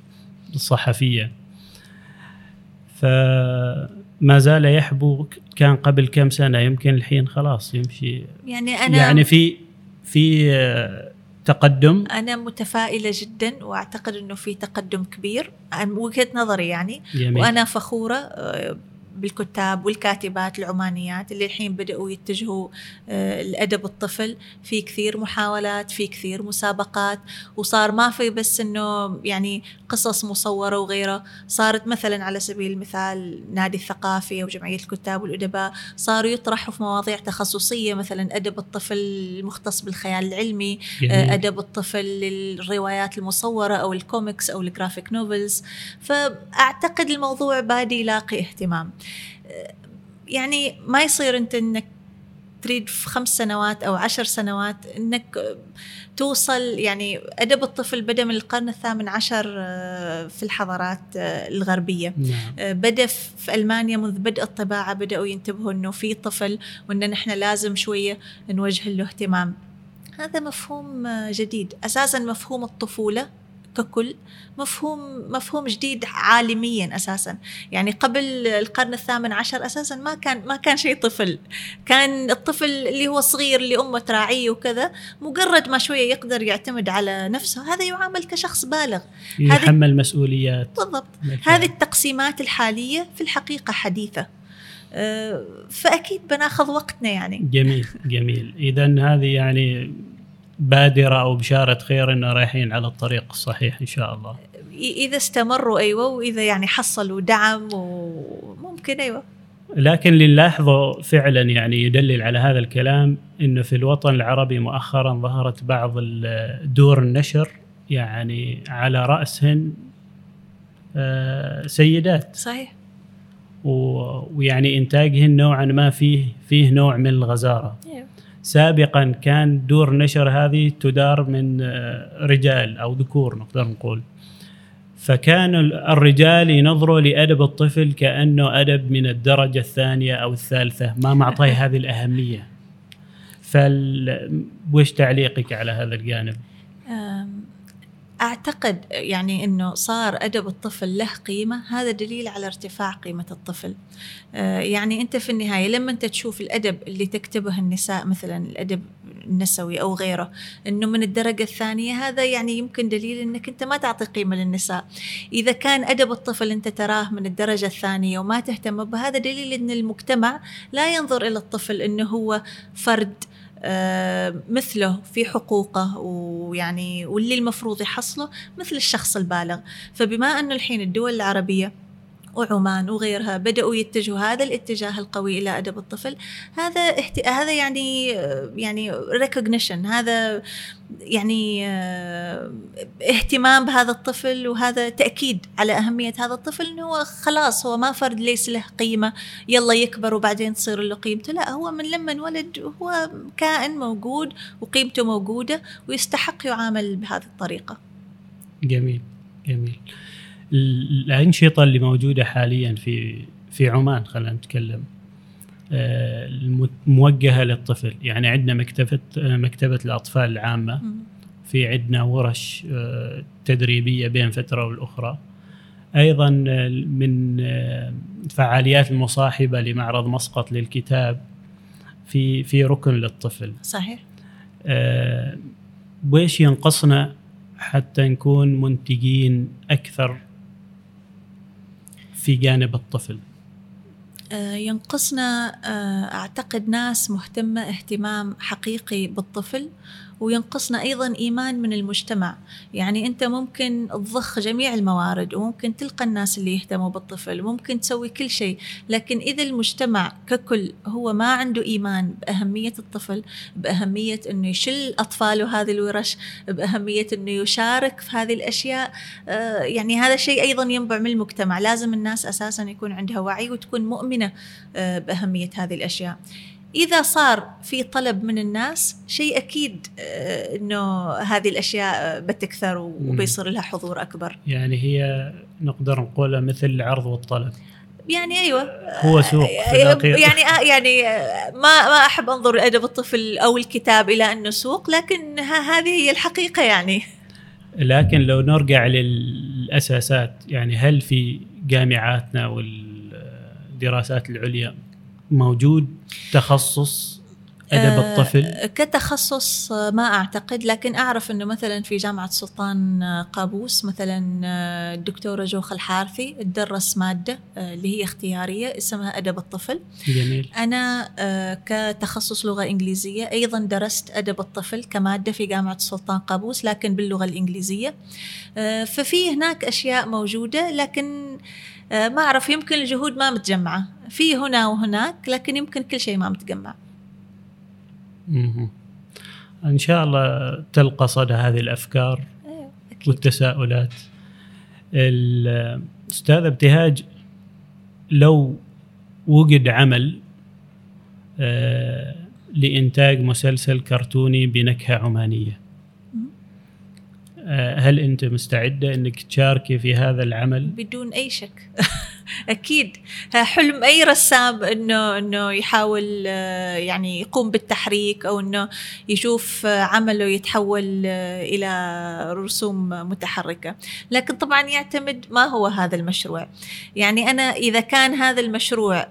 A: الصحفية فما زال يحبو كان قبل كم سنة يمكن الحين خلاص يمشي
B: يعني أنا
A: يعني في في تقدم
B: أنا متفائلة جدا وأعتقد إنه في تقدم كبير عن وجهة نظري يعني جميل. وأنا فخورة بالكتاب والكاتبات العمانيات اللي الحين بدأوا يتجهوا الأدب الطفل. في كثير محاولات في كثير مسابقات وصار ما في بس إنه يعني قصص مصورة وغيره صارت مثلا على سبيل المثال نادي الثقافي أو جمعية الكتاب والأدباء صاروا يطرحوا في مواضيع تخصصية مثلا أدب الطفل المختص بالخيال العلمي جميل. أدب الطفل للروايات المصورة أو الكوميكس أو ال graphic novels. فأعتقد الموضوع بادي يلاقي اهتمام. يعني ما يصير أنت أنك تريد في خمس سنوات أو عشر سنوات أنك توصل يعني أدب الطفل بدأ من القرن الثامن عشر في الحضارات الغربية. نعم. بدأ في ألمانيا منذ بدء الطباعة بدأوا ينتبهوا أنه في طفل وأن نحن لازم شوية نوجه له اهتمام. هذا مفهوم جديد. أساسا مفهوم الطفولة ككل مفهوم مفهوم جديد عالميا أساسا. يعني قبل القرن الثامن عشر أساسا ما كان ما كان شيء طفل. كان الطفل اللي هو صغير اللي أمه تراعيه وكذا مجرد ما شوية يقدر يعتمد على نفسه هذا يعامل كشخص بالغ.
A: يحمل مسؤوليات.
B: بالضبط. هذه التقسيمات الحالية في الحقيقة حديثة. أه، فأكيد بناخذ وقتنا يعني.
A: جميل جميل. اذا هذه يعني بادرة أو بشارة خير إنه رايحين على الطريق الصحيح إن شاء الله.
B: إذا استمروا أيوه وإذا يعني حصلوا دعم وممكن أيوه.
A: لكن اللي نلاحظه فعلا يعني يدلل على هذا الكلام إنه في الوطن العربي مؤخرا ظهرت بعض دور النشر يعني على رأسهن آه، سيدات.
B: صحيح.
A: ويعني إنتاجهن نوعا ما فيه فيه نوع من الغزارة. أيوه. سابقا كان دور نشر هذه تدار من آه، رجال أو ذكور نقدر نقول فكان الرجال ينظروا لأدب الطفل كأنه أدب من الدرجة الثانية أو الثالثة ما معطيه هذه الأهمية فال وش تعليقك على هذا الجانب؟
B: أعتقد يعني إنه صار أدب الطفل له قيمة. هذا دليل على ارتفاع قيمة الطفل. آه، يعني أنت في النهاية لما أنت تشوف الأدب اللي تكتبه النساء مثلا الأدب النسوي أو غيره إنه من الدرجة الثانية هذا يعني يمكن دليل إنك أنت ما تعطي قيمة للنساء. إذا كان أدب الطفل أنت تراه من الدرجة الثانية وما تهتم به هذا دليل إن المجتمع لا ينظر إلى الطفل إنه هو فرد مثله في حقوقه ويعني واللي المفروض يحصله مثل الشخص البالغ. فبما أنه الحين الدول العربية وعمان وغيرها بدأوا يتجهوا هذا الاتجاه القوي إلى أدب الطفل. هذا احت... هذا يعني يعني recognition هذا يعني آه، اهتمام بهذا الطفل وهذا تأكيد على أهمية هذا الطفل أنه هو خلاص هو ما فرد ليس له قيمة يلا يكبر وبعدين تصير له قيمته. لا هو من لما انولد هو كائن موجود وقيمته موجودة ويستحق يعامل بهذه الطريقة.
A: جميل جميل. الأنشطة اللي موجودة حاليا في في عمان خلينا نتكلم الموجهه للطفل. يعني عندنا مكتبة مكتبة الأطفال العامة. في عندنا ورش آه، تدريبية بين فترة والأخرى. أيضا من الفعاليات المصاحبة لمعرض مسقط للكتاب. في في ركن للطفل.
B: صحيح.
A: آه، ويش ينقصنا حتى نكون منتجين أكثر في جانب الطفل؟
B: آه، ينقصنا آه، أعتقد ناس مهتمة اهتمام حقيقي بالطفل. وينقصنا أيضا إيمان من المجتمع. يعني أنت ممكن تضخ جميع الموارد وممكن تلقى الناس اللي يهتموا بالطفل ممكن تسوي كل شيء. لكن إذا المجتمع ككل هو ما عنده إيمان بأهمية الطفل بأهمية أنه يشل أطفاله هذه الورش بأهمية أنه يشارك في هذه الأشياء آه، يعني هذا شيء أيضا ينبع من المجتمع. لازم الناس أساسا يكون عندها وعي وتكون مؤمنة آه، بأهمية هذه الأشياء. إذا صار في طلب من الناس شيء أكيد آه، أنه هذه الأشياء بتكثر وبيصير لها حضور أكبر.
A: يعني هي نقدر نقولها مثل العرض والطلب.
B: يعني أيوه.
A: هو سوق في
B: الأخير. يعني آه يعني ما ما أحب أنظر ادب الطفل أو الكتاب إلى أنه سوق لكن هذه هي الحقيقة يعني.
A: لكن لو نرجع للأساسات يعني هل في جامعاتنا والدراسات العليا موجود تخصص أدب الطفل؟
B: آه، كتخصص آه، ما أعتقد لكن أعرف إنه مثلا في جامعة سلطان آه، قابوس مثلا الدكتورة جوخ الحارثي تدرس مادة اللي هي اختيارية اسمها أدب الطفل.
A: جميل.
B: أنا كتخصص لغة إنجليزية أيضا درست أدب الطفل كمادة في جامعة سلطان قابوس لكن باللغة الإنجليزية. ففي هناك أشياء موجودة لكن ما أعرف يمكن الجهود ما متجمعة. في هنا وهناك لكن يمكن كل شيء ما متجمع.
A: إن شاء الله تلقى صدى هذه الأفكار
B: أيوة،
A: والتساؤلات. الأستاذ ابتهاج لو وجد عمل آه، لإنتاج مسلسل كرتوني بنكهة عمانية آه، هل أنت مستعدة أنك تشاركي في هذا العمل؟
B: بدون أي شك. أكيد. حلم أي رسام إنه إنه يحاول آه، يعني يقوم بالتحريك أو إنه يشوف عمله يتحول آه، إلى رسوم متحركة. لكن طبعا يعتمد ما هو هذا المشروع. يعني أنا إذا كان هذا المشروع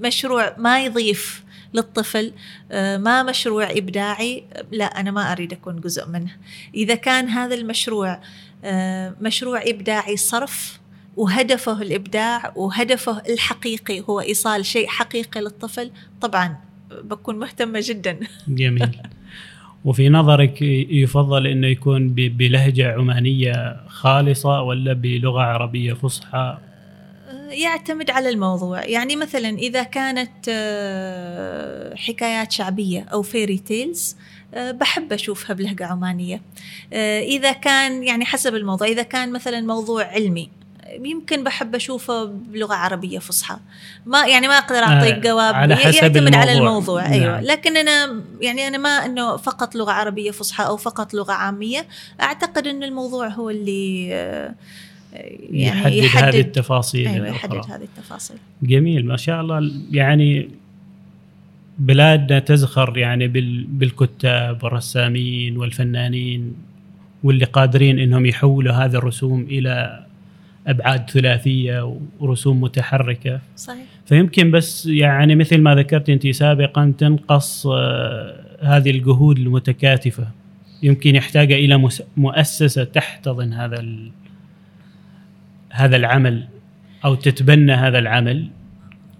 B: مشروع ما يضيف للطفل آه، ما مشروع إبداعي لا أنا ما أريد أكون جزء منه. إذا كان هذا المشروع آه، مشروع إبداعي صرف وهدفه الإبداع وهدفه الحقيقي هو إيصال شيء حقيقي للطفل طبعا بكون مهتمة جدا.
A: جميل. وفي نظرك يفضل إنه يكون بلهجة عمانية خالصة ولا بلغة عربية فصحى؟
B: يعتمد على الموضوع. يعني مثلا إذا كانت آه، حكايات شعبية أو fairy tales آه، بحب أشوفها بلهجة عمانية. آه، إذا كان يعني حسب الموضوع إذا كان مثلا موضوع علمي يمكن بحب أشوفه بلغة عربية فصحى. ما يعني ما أقدر اعطيك جواب
A: على حسب يعتمد
B: الموضوع. على الموضوع. نعم. أيوه. لكن أنا يعني أنا ما إنه فقط لغة عربية فصحى أو فقط لغة عامية. أعتقد إن الموضوع هو اللي
A: يعني يحدد, يحدد. هذه التفاصيل
B: أيوة يحدد هذه التفاصيل.
A: جميل ما شاء الله. يعني بلادنا تزخر يعني بالكتاب والرسامين والفنانين واللي قادرين إنهم يحولوا هذه الرسوم إلى أبعاد ثلاثية ورسوم متحركة.
B: صحيح.
A: فيمكن بس يعني مثل ما ذكرت أنت سابقا تنقص آه، هذه الجهود المتكاتفة. يمكن يحتاج إلى مؤسسة تحتضن هذا هذا العمل أو تتبنى هذا العمل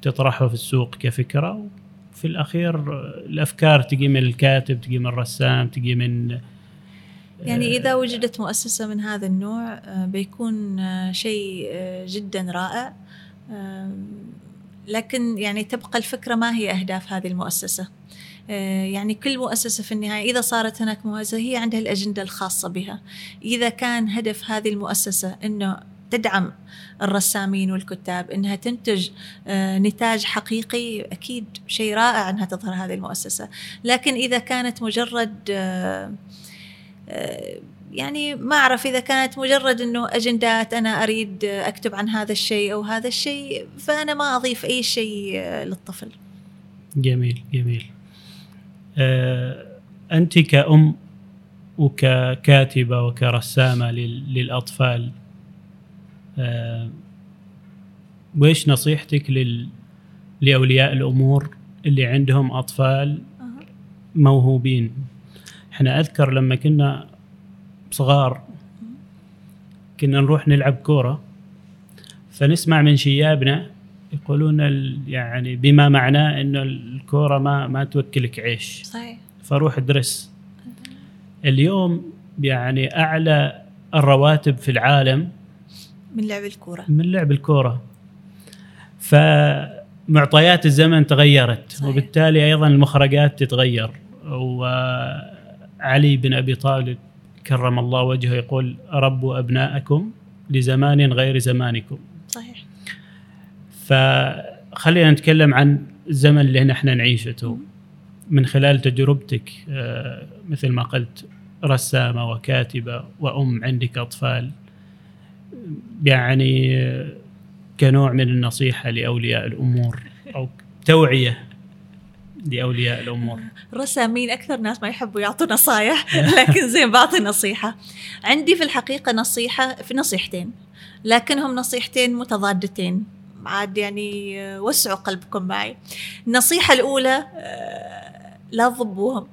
A: تطرحه في السوق كفكرة وفي الأخير الأفكار تجي من الكاتب تجي من الرسام تجي من
B: يعني إذا وجدت مؤسسة من هذا النوع آه، بيكون آه، شيء آه، جدا رائع. لكن يعني تبقى الفكرة ما هي أهداف هذه المؤسسة. يعني كل مؤسسة في النهاية إذا صارت هناك مؤسسة هي عندها الأجندة الخاصة بها. إذا كان هدف هذه المؤسسة أنه تدعم الرسامين والكتاب إنها تنتج آه، نتاج حقيقي أكيد شيء رائع إنها تظهر هذه المؤسسة لكن إذا كانت مجرد آه، آه، يعني ما أعرف إذا كانت مجرد إنه أجندات أنا أريد أكتب عن هذا الشيء أو هذا الشيء فأنا ما أضيف أي شيء للطفل.
A: جميل جميل. أنت كأم وككاتبة وكرسامة للأطفال آه، وإيش نصيحتك لل لأولياء الأمور اللي عندهم أطفال موهوبين؟ إحنا أذكر لما كنا صغار كنا نروح نلعب كورة فنسمع من شيابنا يقولون يعني بما معناه إنه الكورة ما ما توكلك عيش.
B: صحيح.
A: فروح ادرس. اليوم يعني أعلى الرواتب في العالم
B: من لعب الكورة.
A: من لعب الكورة. فمعطيات الزمن تغيرت صحيح. وبالتالي أيضا المخرجات تتغير. وعلي بن أبي طالب كرم الله وجهه يقول ربوا أبناءكم لزمان غير زمانكم.
B: صحيح.
A: فخلينا نتكلم عن الزمن اللي نحن نعيشه من خلال تجربتك آه، مثل ما قلت رسامة وكاتبة وأم عندك أطفال. يعني كنوع من النصيحة لأولياء الأمور أو توعية لأولياء الأمور.
B: الرسامين أكثر ناس ما يحبوا يعطوا نصايح؟ لكن زين بعطي نصيحة. عندي في الحقيقة نصيحة في نصيحتين لكنهم نصيحتين متضادتين. عاد يعني وسعوا قلبكم معي. النصيحة الأولى لا تضبوهم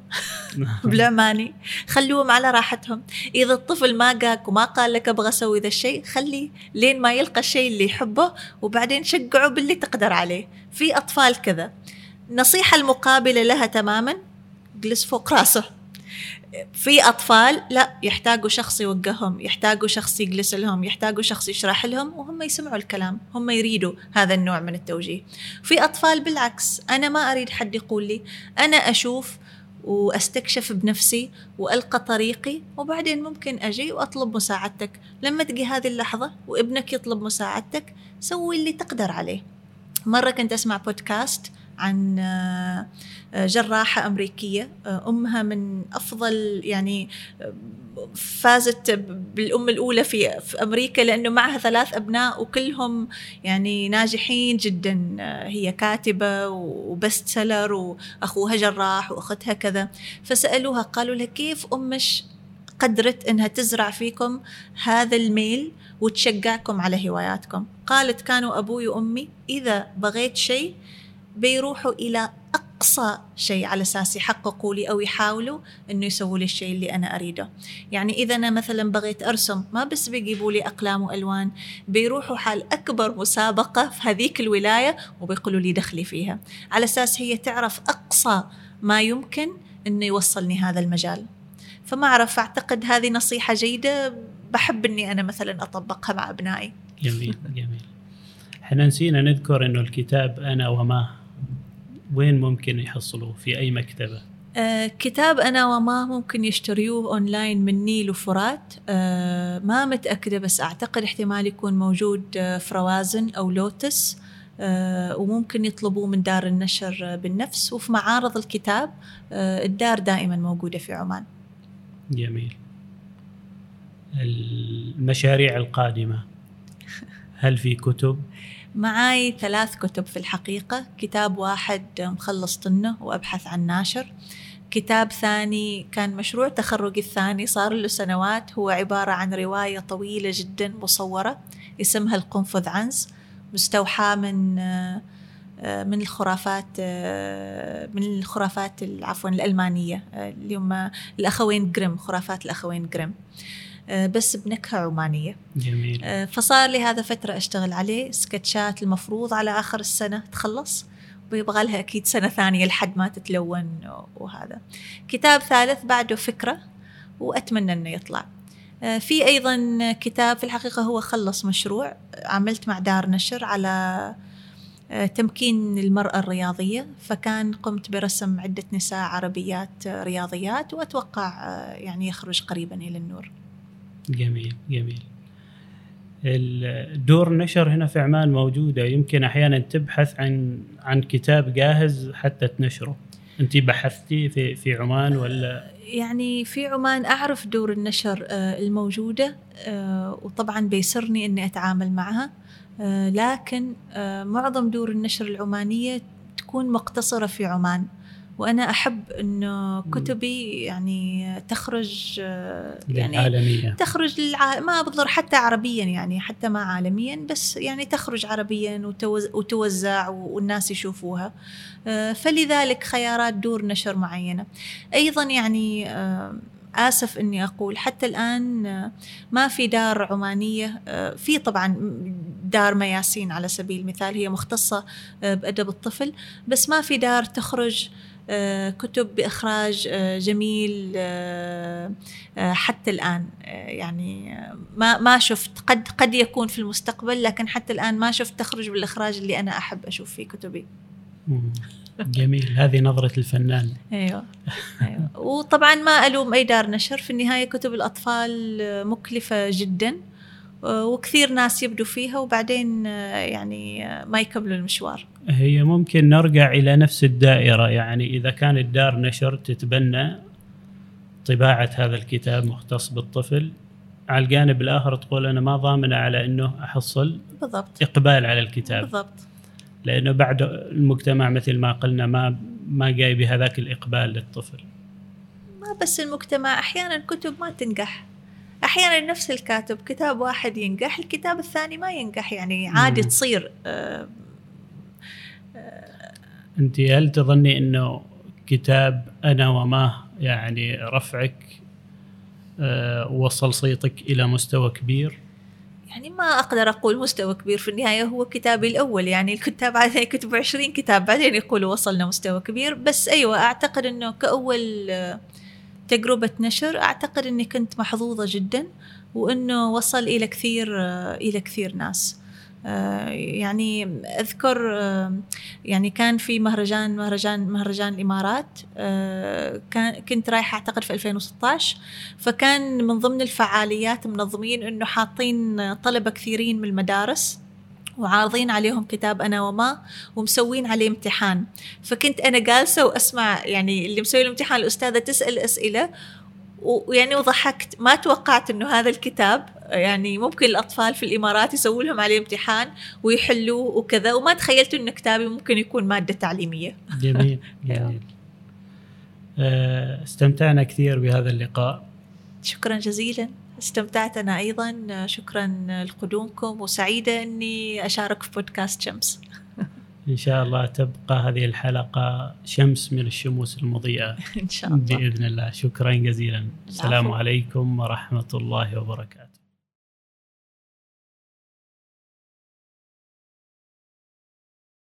B: بالعماني خلوهم على راحتهم. إذا الطفل ما قاك وما قال لك أبغى أسوي ذا الشيء خليه لين ما يلقى الشيء اللي يحبه وبعدين شجعه باللي تقدر عليه. في أطفال كذا. النصيحه المقابلة لها تماما جلس فوق راسه. في أطفال لا يحتاجوا شخص يوجههم يحتاجوا شخص يجلس لهم يحتاجوا شخص يشرح لهم وهم يسمعوا الكلام هم يريدوا هذا النوع من التوجيه. في أطفال بالعكس أنا ما أريد حد يقول لي أنا أشوف وأستكشف بنفسي وألقى طريقي وبعدين ممكن أجي وأطلب مساعدتك. لما تجي هذه اللحظة وابنك يطلب مساعدتك سوي اللي تقدر عليه. مرة كنت أسمع بودكاست عن آه، جراحة أمريكية. آه، أمها من أفضل يعني آه، فازت بالأم الأولى في, في أمريكا لأنه معها ثلاث أبناء وكلهم يعني ناجحين جدا. هي كاتبة وبست سلر وأخوها جراح وأختها كذا. فسألوها قالوا لها كيف أمش قدرت إنها تزرع فيكم هذا الميل وتشجعكم على هواياتكم؟ قالت كانوا أبوي وأمي. إذا بغيت شيء بيروحوا إلى أقصى شيء على أساس يحققوا لي أو يحاولوا إنه يسووا لي الشيء اللي أنا أريده. يعني إذا أنا مثلا بغيت أرسم ما بس بيجيبوا لي أقلام وألوان بيروحوا حال أكبر مسابقة في هذيك الولاية وبيقولوا لي دخلي فيها. على أساس هي تعرف أقصى ما يمكن إنه يوصلني هذا المجال. فما أعرف أعتقد هذه نصيحة جيدة بحب إني أنا مثلا أطبقها مع أبنائي.
A: جميل جميل. إحنا نسينا نذكر إنه الكتاب أنا وما وين ممكن يحصلوه؟ في أي مكتبة؟
B: آه كتاب أنا وما ممكن يشتريوه أونلاين من نيل وفرات. آه ما متأكدة بس أعتقد احتمال يكون موجود آه في روازن أو لوتس. آه وممكن يطلبوه من دار النشر بالنفس. وفي معارض الكتاب آه الدار دائما موجودة في عمان.
A: جميل. المشاريع القادمة. هل في كتب؟
B: معاي ثلاث كتب في الحقيقة. كتاب واحد مخلص طنة وأبحث عن ناشر. كتاب ثاني كان مشروع تخرجي الثاني صار له سنوات. هو عبارة عن رواية طويلة جدا مصورة اسمها القنفذ عنز مستوحاة من من الخرافات من الخرافات عفوا الألمانية. اللي هم الأخوين جريم خرافات الأخوين جريم. آه، بس بنكهة عمانية
A: جميل.
B: آه، فصار لي هذا فترة أشتغل عليه سكتشات المفروض على آخر السنة تخلص ويبغى لها أكيد سنة ثانية لحد ما تتلون وهذا. كتاب ثالث بعده فكرة وأتمنى أنه يطلع. آه، في أيضا كتاب في الحقيقة هو خلص مشروع عملت مع دار نشر على تمكين المرأة الرياضية فكان قمت برسم عدة نساء عربيات رياضيات وأتوقع يعني يخرج قريبا إلى النور.
A: جميل جميل. الدور نشر هنا في عمان موجودة. يمكن أحيانا تبحث عن عن كتاب جاهز حتى تنشره. أنت بحثتي في في عمان ولا؟
B: يعني في عمان أعرف دور النشر آه، الموجودة آه، وطبعا بيسرني أني أتعامل معها. آه، لكن معظم دور النشر العمانية تكون مقتصرة في عمان. وأنا أحب انه كتبي يعني تخرج
A: يعني عالمية.
B: تخرج للع... ما بضر حتى عربيا يعني حتى ما عالميا بس يعني تخرج عربيا وتوز... وتوزع والناس يشوفوها. فلذلك خيارات دور نشر معينة. أيضا يعني آسف إني أقول حتى الآن ما في دار عمانية في طبعا دار مياسين على سبيل المثال هي مختصة بأدب الطفل بس ما في دار تخرج آه، كتب بإخراج آه، جميل آه، حتى الآن. يعني ما ما شفت. قد قد يكون في المستقبل لكن حتى الآن ما شفت تخرج بالإخراج اللي أنا أحب أشوف فيه كتبي.
A: جميل. هذه نظرة الفنان.
B: أيوة, أيوة. وطبعا ما ألوم أي دار نشر. في النهاية كتب الأطفال مكلفة جدا. وكثير ناس يبدوا فيها وبعدين يعني ما يكملوا المشوار.
A: هي ممكن نرجع إلى نفس الدائرة يعني إذا كان الدار نشر تتبنى طباعة هذا الكتاب مختص بالطفل على الجانب الآخر تقول أنا ما ضامنة على أنه أحصل
B: بالضبط.
A: إقبال على الكتاب.
B: بالضبط.
A: لأنه بعد المجتمع مثل ما قلنا ما ما جاي بهذاك الإقبال للطفل.
B: ما بس المجتمع أحيانا كتب ما تنجح. أحيانا نفس الكاتب كتاب واحد ينجح الكتاب الثاني ما ينجح يعني عادي مم. تصير آه
A: أنت هل تظني إنه كتاب أنا وما يعني رفعك آه، وصل صيتك إلى مستوى كبير
B: يعني ما أقدر أقول مستوى كبير في النهاية هو كتابي الأول يعني الكتاب عاده يكتبوا 20 كتاب بعدين يقولوا وصلنا مستوى كبير بس أيوه أعتقد إنه كأول تجربة نشر أعتقد إني كنت محظوظة جدا وإنه وصل إلى كثير آه، إلى كثير ناس. آه، يعني أذكر آه، يعني كان في مهرجان مهرجان مهرجان الإمارات كان كنت رايحة أعتقد في 2016 فكان من ضمن الفعاليات منظمين إنه حاطين طلبة كثيرين من المدارس وعارضين عليهم كتاب أنا وما ومسوين عليه امتحان. فكنت أنا جالسة وأسمع يعني اللي مسوي الامتحان الأستاذة تسأل أسئلة ويعني وضحكت. ما توقعت إنه هذا الكتاب يعني ممكن الأطفال في الإمارات يسووا لهم عليه امتحان ويحلوه وكذا وما تخيلت إنه كتابي ممكن يكون مادة تعليمية.
A: جميل جميل. آه، استمتعنا كثير بهذا اللقاء.
B: شكرا جزيلا. استمتعت أنا أيضا. شكرا لقدومكم وسعيدة إني أشارك في بودكاست شمس.
A: إن شاء الله تبقى هذه الحلقة شمس من الشموس المضيئة.
B: إن شاء الله.
A: بإذن الله. شكرا جزيلا. السلام عليكم ورحمة الله وبركاته.